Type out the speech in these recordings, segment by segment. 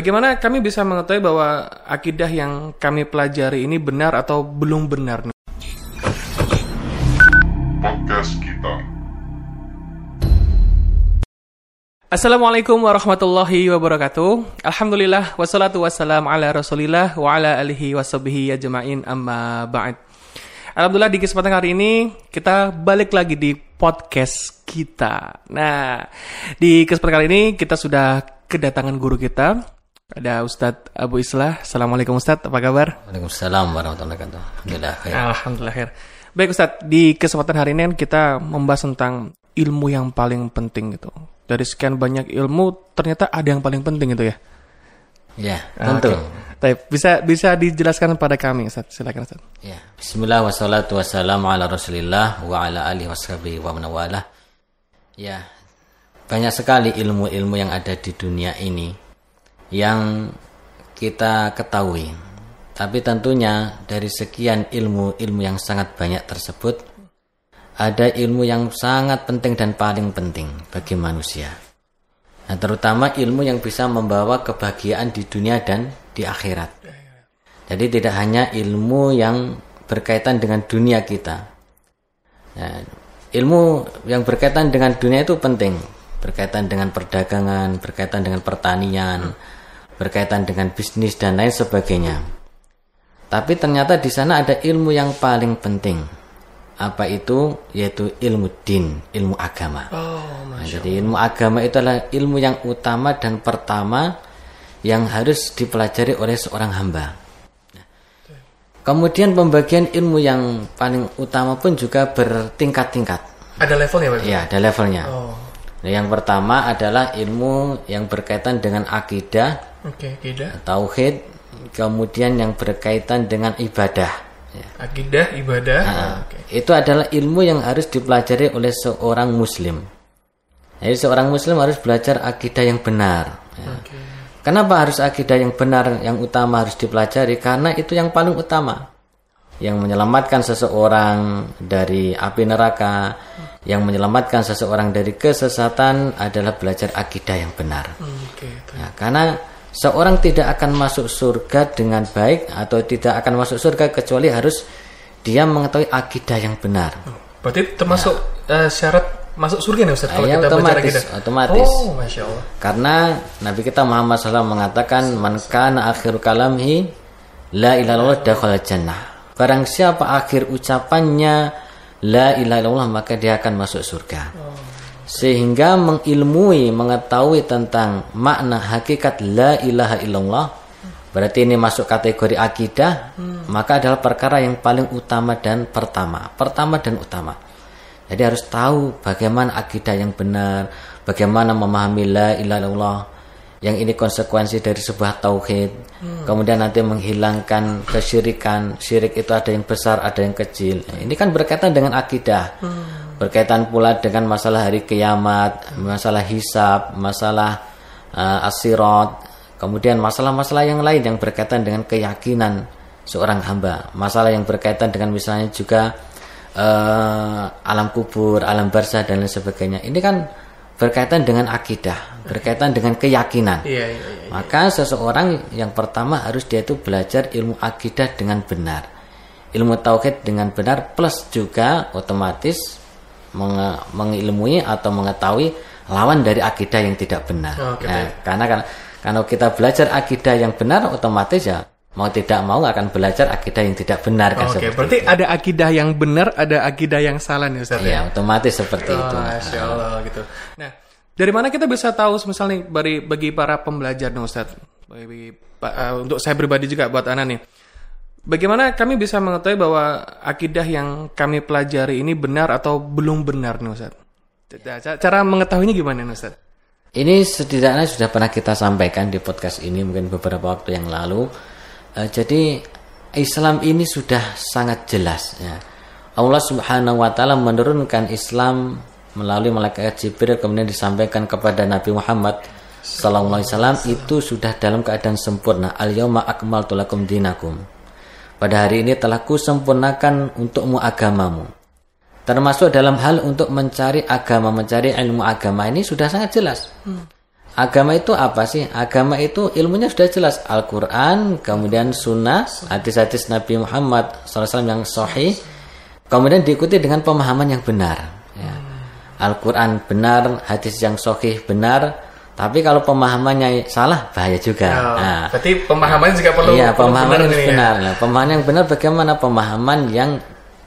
Bagaimana kami bisa mengetahui bahwa akidah yang kami pelajari ini benar atau belum benar? podcast kita. Assalamualaikum warahmatullahi wabarakatuh. Alhamdulillah wassalatu wassalam ala Rasulillah wa ala alihi washabihi ajmain amma ba'd. Alhamdulillah di kesempatan hari ini kita balik lagi di podcast kita. Nah, di kesempatan kali ini kita sudah kedatangan guru kita. Ada Ustadz Abu Islah. Assalamualaikum Ustadz, apa kabar? Waalaikumsalam warahmatullahi wabarakatuh. Alhamdulillah. khair. Alhamdulillah khair. Baik Ustadz, di kesempatan hari ini kan kita membahas tentang ilmu yang paling penting gitu. Dari sekian banyak ilmu, ternyata ada yang paling penting itu ya. Ya, tentu. Baik, bisa bisa dijelaskan pada kami Ustadz. Silakan Ustadz. Ya. Bismillah wassalatu wassalamu ala Rasulillah wa ala alihi washabihi wa. Ya. Banyak sekali ilmu-ilmu yang ada di dunia ini yang kita ketahui. Tapi tentunya dari sekian ilmu-ilmu yang sangat banyak tersebut ada ilmu yang sangat penting dan paling penting bagi manusia. Nah, terutama ilmu yang bisa membawa kebahagiaan di dunia dan di akhirat. Jadi tidak hanya ilmu yang berkaitan dengan dunia kita. Nah, ilmu yang berkaitan dengan dunia itu penting, berkaitan dengan perdagangan, berkaitan dengan pertanian, berkaitan dengan bisnis dan lain sebagainya. Tapi ternyata di sana ada ilmu yang paling penting. Apa itu? Yaitu ilmu din, ilmu agama. Oh, Nah, jadi ilmu agama itu adalah ilmu yang utama dan pertama yang harus dipelajari oleh seorang hamba. Kemudian pembagian ilmu yang paling utama pun juga bertingkat-tingkat. Ada levelnya Pak? Ya, ada levelnya. Oh, Nah, yang pertama adalah ilmu yang berkaitan dengan akidah, akidah. tauhid, kemudian yang berkaitan dengan ibadah. Ya. Akidah, ibadah. Nah, Oke. Itu adalah ilmu yang harus dipelajari oleh seorang muslim. Jadi seorang muslim harus belajar akidah yang benar. ya. Oke. Kenapa harus akidah yang benar, yang utama harus dipelajari? Karena itu yang paling utama. Yang menyelamatkan seseorang dari api neraka, yang menyelamatkan seseorang dari kesesatan adalah belajar akidah yang benar. Oke. Ya, karena seorang tidak akan masuk surga dengan baik atau tidak akan masuk surga kecuali harus dia mengetahui akidah yang benar. Berarti termasuk eh, syarat masuk surga nih Ustadz kalau Ya, kita belajar otomatis, akidah? otomatis. Oh, Masya Allah. Karena Nabi kita Muhammad SAW mengatakan man kana akhir kalamhi la ilaha illallah dakhala jannah. Barang siapa akhir ucapannya la ilaha illallah maka dia akan masuk surga. Sehingga mengilmui, mengetahui tentang makna hakikat la ilaha illallah berarti ini masuk kategori akidah, maka adalah perkara yang paling utama dan pertama. Pertama dan utama. Jadi harus tahu bagaimana akidah yang benar, bagaimana memahami la ilaha illallah. Yang ini konsekuensi dari sebuah tauhid. Kemudian nanti menghilangkan kesyirikan. Syirik itu ada yang besar, ada yang kecil. Ini kan berkaitan dengan akidah. Berkaitan pula dengan masalah hari kiamat, masalah hisab, masalah uh, asirat, kemudian masalah-masalah yang lain yang berkaitan dengan keyakinan seorang hamba. Masalah yang berkaitan dengan misalnya juga eh, alam kubur, alam barzah dan lain sebagainya. Ini kan berkaitan dengan akidah, berkaitan dengan keyakinan. Iya, iya, iya. Maka seseorang yang pertama harus dia itu belajar ilmu akidah dengan benar. Ilmu tauhid dengan benar plus juga otomatis menge- mengilmui atau mengetahui lawan dari akidah yang tidak benar. Oke, Ya, baik. karena kan kalau kita belajar akidah yang benar otomatis ya mau tidak mau akan belajar akidah yang tidak benar kan Oke, seperti berarti itu. ada akidah yang benar, ada akidah yang salah nih Ustadz Ya, otomatis seperti itu. Oh, Masya Allah gitu. Nah, dari mana kita bisa tahu misalnya bagi, bagi para pembelajar nih Ustadz? Bagi, eh, untuk saya pribadi juga buat anak nih. Bagaimana kami bisa mengetahui bahwa akidah yang kami pelajari ini benar atau belum benar nih Ustadz? Ca- Cara mengetahuinya gimana nih Ustadz? Ini setidaknya sudah pernah kita sampaikan di podcast ini mungkin beberapa waktu yang lalu. Eh, jadi Islam ini sudah sangat jelas ya. Allah Subhanahu wa taala menurunkan Islam melalui malaikat Jibril kemudian disampaikan kepada Nabi Muhammad sallallahu alaihi wasallam itu sudah dalam keadaan sempurna. Al yauma akmaltu lakum dinakum. Pada hari ini telah kusempurnakan untukmu agamamu. Termasuk dalam hal untuk mencari agama, mencari ilmu agama ini sudah sangat jelas. Agama itu apa sih? Agama itu ilmunya sudah jelas Al-Quran, kemudian Sunnah, hadis-hadis Nabi Muhammad SAW yang sahih, kemudian diikuti dengan pemahaman yang benar. Ya. Al-Quran benar, hadis yang sahih benar, tapi kalau pemahamannya salah bahaya juga. Oh, Nah, berarti pemahamannya juga perlu Iya, pemahaman yang ini ya. benar. Nah, pemahaman yang benar bagaimana pemahaman yang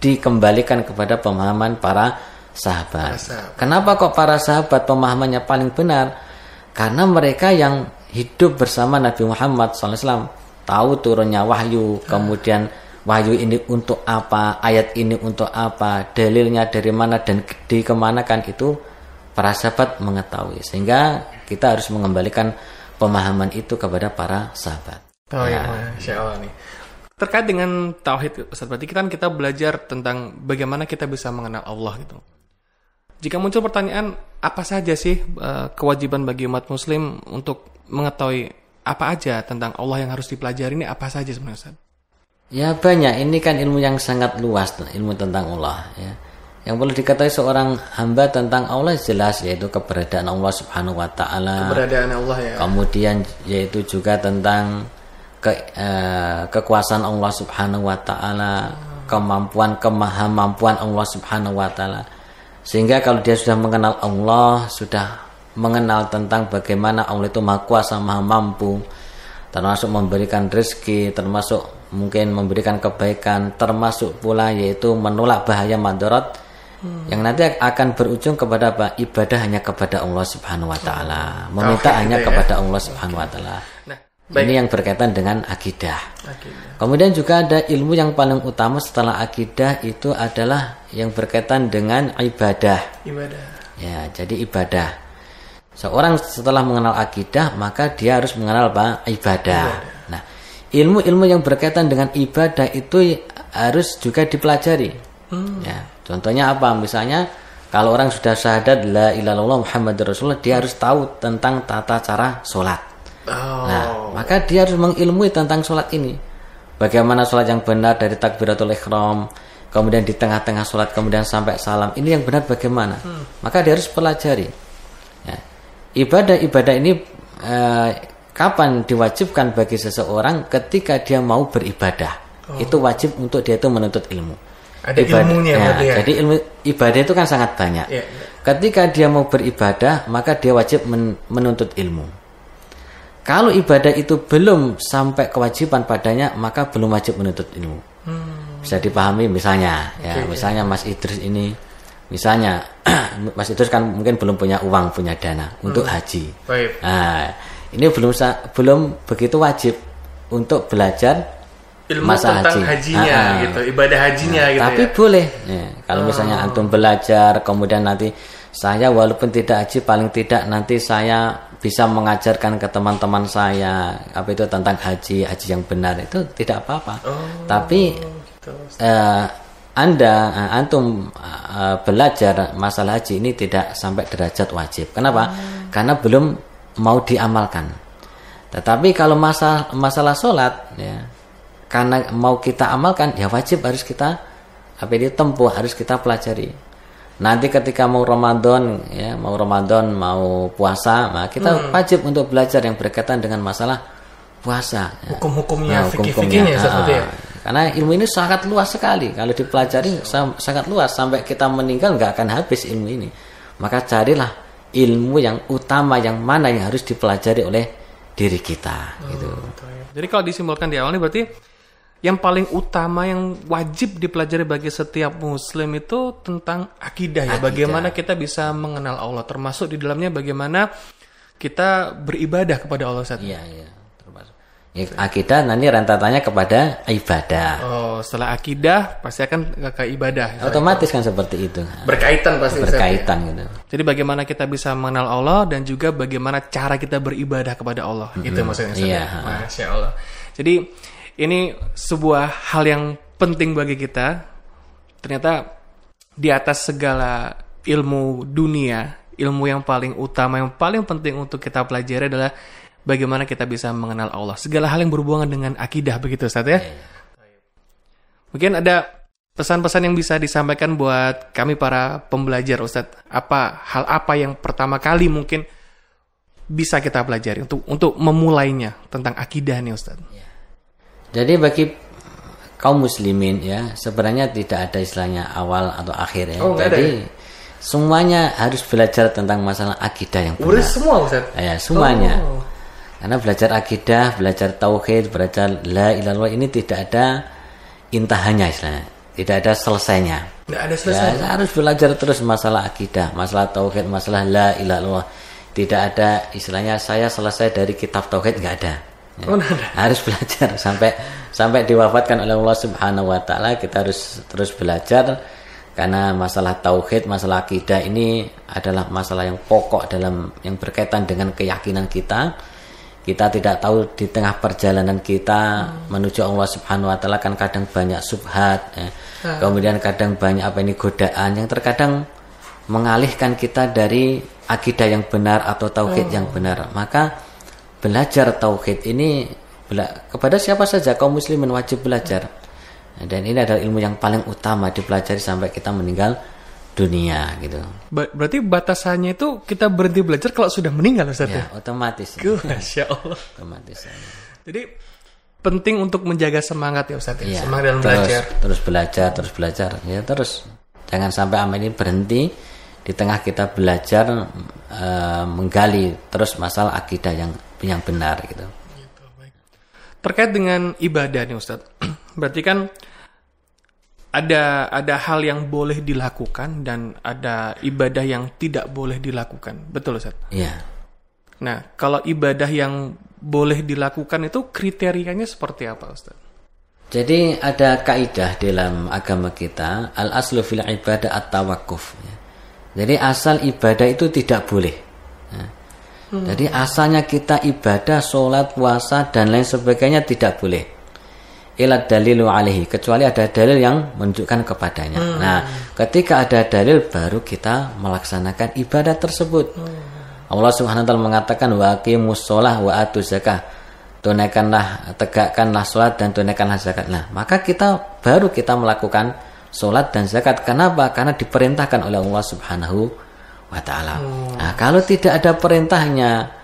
dikembalikan kepada pemahaman para sahabat. Para sahabat. Kenapa kok para sahabat pemahamannya paling benar? Karena mereka yang hidup bersama Nabi Muhammad SAW tahu turunnya wahyu, kemudian wahyu ini untuk apa, ayat ini untuk apa, dalilnya dari mana dan dikemanakan itu para sahabat mengetahui. Sehingga kita harus mengembalikan pemahaman itu kepada para sahabat. Oh ya, Masya Allah nih. Terkait dengan tauhid, Ustaz, berarti kan kita belajar tentang bagaimana kita bisa mengenal Allah gitu. Jika muncul pertanyaan, apa saja sih eh, kewajiban bagi umat muslim untuk mengetahui apa aja tentang Allah yang harus dipelajari ini apa saja sebenarnya Ustaz? Ya banyak, ini kan ilmu yang sangat luas, ilmu tentang Allah. Ya. Yang perlu diketahui seorang hamba tentang Allah jelas yaitu keberadaan Allah Subhanahu Wa Taala. Keberadaan Allah ya. Kemudian yaitu juga tentang ke, eh, kekuasaan Allah Subhanahu Wa Taala, kemampuan kemahamampuan Allah Subhanahu Wa Taala. Sehingga kalau dia sudah mengenal Allah, sudah mengenal tentang bagaimana Allah itu maha kuasa, maha mampu, termasuk memberikan rezeki, termasuk mungkin memberikan kebaikan, termasuk pula yaitu menolak bahaya madarat yang nanti akan berujung kepada apa? Ibadah hanya kepada Allah Subhanahu wa taala. Meminta Tauhid hanya itu ya. kepada Allah Subhanahu wa taala. Nah, Ini yang berkaitan dengan akidah. Oke. Kemudian juga ada ilmu yang paling utama setelah akidah itu adalah yang berkaitan dengan ibadah. Ibadah. Ya, jadi ibadah. Seorang setelah mengenal akidah, maka dia harus mengenal apa? Ibadah. Nah, ilmu-ilmu yang berkaitan dengan ibadah itu harus juga dipelajari. Ya, contohnya apa? Misalnya kalau orang sudah syahadat la ilaha illallah Muhammadur Rasulullah, dia harus tahu tentang tata cara sholat. Oh. Nah, maka dia harus mengilmui tentang sholat ini. Bagaimana sholat yang benar dari takbiratul ikhram, kemudian di tengah-tengah sholat, kemudian sampai salam. Ini yang benar bagaimana? Maka dia harus pelajari. Ya. Ibadah-ibadah ini eh, kapan diwajibkan bagi seseorang ketika dia mau beribadah. Itu wajib untuk dia itu menuntut ilmu. Ada ilmunya ya, ya? Jadi ilmu ibadah itu kan sangat banyak. Iya. Ketika dia mau beribadah, maka dia wajib men- menuntut ilmu. Kalau ibadah itu belum sampai kewajiban padanya, maka belum wajib menuntut ilmu. Bisa dipahami misalnya, ya, misalnya Mas Idris ini, misalnya Mas Idris kan mungkin belum punya uang, punya dana untuk haji. Baik. Nah, ini belum belum begitu wajib untuk belajar Ilmu masa tentang haji. hajinya Ah, ah. gitu, ibadah hajinya gitu Tapi ya. boleh. Ya, kalau misalnya antum belajar, kemudian nanti saya walaupun tidak haji, paling tidak nanti saya bisa mengajarkan ke teman-teman saya apa itu tentang haji, haji yang benar itu tidak apa-apa. Tapi eh, anda, eh, antum eh, belajar masalah haji ini tidak sampai derajat wajib. Kenapa? Karena belum mau diamalkan. Tetapi kalau masalah masalah sholat, ya, karena mau kita amalkan, ya wajib harus kita apa itu tempuh, harus kita pelajari. Nanti ketika mau Ramadan, ya mau Ramadan, mau puasa, nah kita wajib untuk belajar yang berkaitan dengan masalah puasa. ya. Hukum-hukumnya, Nah, fikih-fikihnya hukum-hukumnya. seperti ya. Karena ilmu ini sangat luas sekali. Kalau dipelajari sam- sangat luas sampai kita meninggal nggak akan habis ilmu ini. Maka carilah ilmu yang utama yang mana yang harus dipelajari oleh diri kita gitu. Jadi kalau disimpulkan di awal ini berarti yang paling utama yang wajib dipelajari bagi setiap muslim itu tentang akidah ya. Akidah. Bagaimana kita bisa mengenal Allah termasuk di dalamnya bagaimana kita beribadah kepada Allah saat Iya, iya. Termasuk. Ya, akidah nanti rentetannya kepada ibadah. Oh, setelah akidah pasti akan ke, ibadah. Otomatis kan seperti itu. Berkaitan pasti ya. Berkaitan gitu. Jadi bagaimana kita bisa mengenal Allah dan juga bagaimana cara kita beribadah kepada Allah. Itu maksudnya. Ustaz, Iya. ya? Masya Allah. Jadi ini sebuah hal yang penting bagi kita. Ternyata di atas segala ilmu dunia, ilmu yang paling utama, yang paling penting untuk kita pelajari adalah bagaimana kita bisa mengenal Allah. Segala hal yang berhubungan dengan akidah begitu Ustaz ya. Mungkin ada pesan-pesan yang bisa disampaikan buat kami para pembelajar Ustadz. Apa hal apa yang pertama kali mungkin bisa kita pelajari untuk untuk memulainya tentang akidah nih Ustaz? Jadi bagi kaum muslimin ya sebenarnya tidak ada istilahnya awal atau akhir ya. Oh, nggak ada Jadi semuanya harus belajar tentang masalah akidah yang benar. semua Ustaz. Ya, semuanya. Oh. Karena belajar akidah, belajar tauhid, belajar la ilaha illallah ini tidak ada intahannya istilahnya. Tidak ada selesainya. Nggak ada selesai. Ya, harus belajar terus masalah akidah, masalah tauhid, masalah la ilaha illallah. Tidak ada istilahnya saya selesai dari kitab tauhid nggak ada. Ya. Oh. Harus belajar sampai sampai diwafatkan oleh Allah Subhanahu wa taala kita harus terus belajar karena masalah tauhid, masalah akidah ini adalah masalah yang pokok dalam yang berkaitan dengan keyakinan kita. Kita tidak tahu di tengah perjalanan kita menuju Allah Subhanahu wa taala kan kadang banyak subhat, ya. kemudian kadang banyak apa ini godaan yang terkadang mengalihkan kita dari akidah yang benar atau tauhid yang benar. Maka belajar tauhid ini kepada siapa saja kaum muslimin wajib belajar. Dan ini adalah ilmu yang paling utama dipelajari sampai kita meninggal dunia gitu. Ba- berarti batasannya itu kita berhenti belajar kalau sudah meninggal Ustaz ya? Ya, otomatis. Guh, Masya Allah. Otomatis. Jadi penting untuk menjaga semangat ya Ustaz ya. Ya, Semangat dalam terus, belajar. Terus belajar, terus belajar. Ya, terus jangan sampai amal ini berhenti di tengah kita belajar eh, menggali terus masalah akidah yang yang benar gitu. Terkait dengan ibadah nih Ustaz. Berarti kan ada ada hal yang boleh dilakukan dan ada ibadah yang tidak boleh dilakukan. Betul Ustaz? Iya. Nah, kalau ibadah yang boleh dilakukan itu kriterianya seperti apa Ustaz? Jadi ada kaidah dalam agama kita al aslu fil ibadah at tawakuf. Jadi asal ibadah itu tidak boleh. Ya. Jadi asalnya kita ibadah, sholat, puasa dan lain sebagainya tidak boleh. Ila dalilu alaihi kecuali ada dalil yang menunjukkan kepadanya. Nah, ketika ada dalil baru kita melaksanakan ibadah tersebut. Allah Subhanahu wa taala mengatakan wa aqimus shalah wa atuz zakah tunaikanlah tegakkanlah sholat dan tunaikanlah zakat nah maka kita baru kita melakukan sholat dan zakat kenapa karena diperintahkan oleh Allah Subhanahu wa taala nah kalau tidak ada perintahnya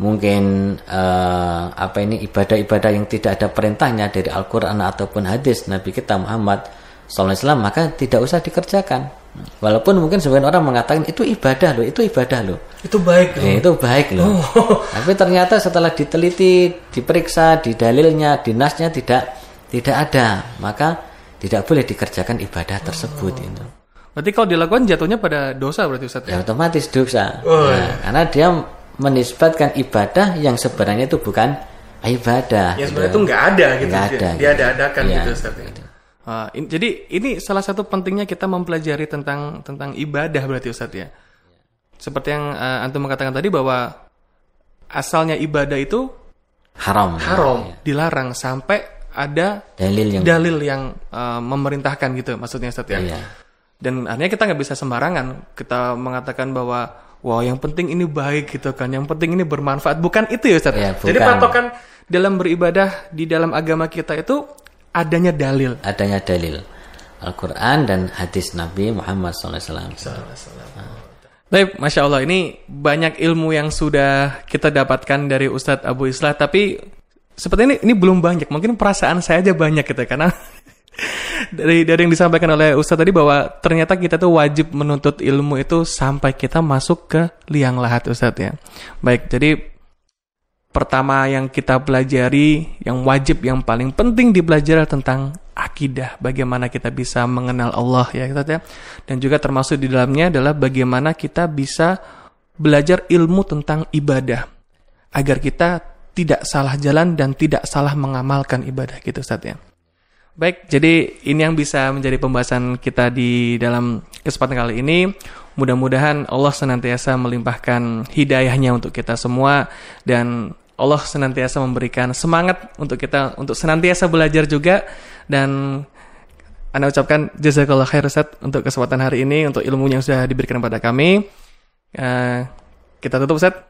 mungkin eh, apa ini ibadah-ibadah yang tidak ada perintahnya dari Al-Qur'an ataupun hadis Nabi kita Muhammad SAW maka tidak usah dikerjakan. Walaupun mungkin sebagian orang mengatakan itu ibadah loh itu ibadah loh. Itu baik Ya, itu baik loh. Tapi ternyata setelah diteliti, diperiksa, di dalilnya, dinasnya tidak tidak ada, maka tidak boleh dikerjakan ibadah tersebut itu. Berarti kalau dilakukan jatuhnya pada dosa berarti Ustaz ya? Ya otomatis dosa. Oh, Nah, karena dia menisbatkan ibadah yang sebenarnya itu bukan ibadah. Ya gitu. sebenarnya itu nggak ada gitu. Nggak ada, Dia gitu. ada adakan Iya, gitu Ustaz ya. Ah, in- jadi ini salah satu pentingnya kita mempelajari tentang tentang ibadah berarti Ustaz ya. Seperti yang eh, antum mengatakan tadi bahwa asalnya ibadah itu Haram. haram, Ya. dilarang sampai ada Dalil yang dalil yang eh, memerintahkan gitu maksudnya Ustaz ya. Iya. Dan artinya kita nggak bisa sembarangan kita mengatakan bahwa wow yang penting ini baik gitu kan, yang penting ini bermanfaat. Bukan itu ya Ustaz. Ya, Jadi patokan dalam beribadah di dalam agama kita itu adanya dalil. adanya dalil Al-Quran dan hadis Nabi Muhammad SAW. Baik, masya Allah ini banyak ilmu yang sudah kita dapatkan dari Ustadz Abu Islah, tapi seperti ini ini belum banyak. Mungkin perasaan saya aja banyak gitu karena dari dari yang disampaikan oleh Ustadz tadi bahwa ternyata kita tuh wajib menuntut ilmu itu sampai kita masuk ke liang lahat Ustadz ya. Baik, jadi pertama yang kita pelajari, yang wajib, yang paling penting dipelajari tentang akidah. Bagaimana kita bisa mengenal Allah ya kita ya. Dan juga termasuk di dalamnya adalah bagaimana kita bisa belajar ilmu tentang ibadah agar kita tidak salah jalan dan tidak salah mengamalkan ibadah gitu Ustaz ya. Baik, jadi ini yang bisa menjadi pembahasan kita di dalam kesempatan kali ini. Mudah-mudahan Allah senantiasa melimpahkan hidayahnya untuk kita semua dan Allah senantiasa memberikan semangat untuk kita untuk senantiasa belajar juga dan anda ucapkan jazakallah khair Ustaz untuk kesempatan hari ini untuk ilmu yang sudah diberikan kepada kami. Eh, kita tutup Ustaz.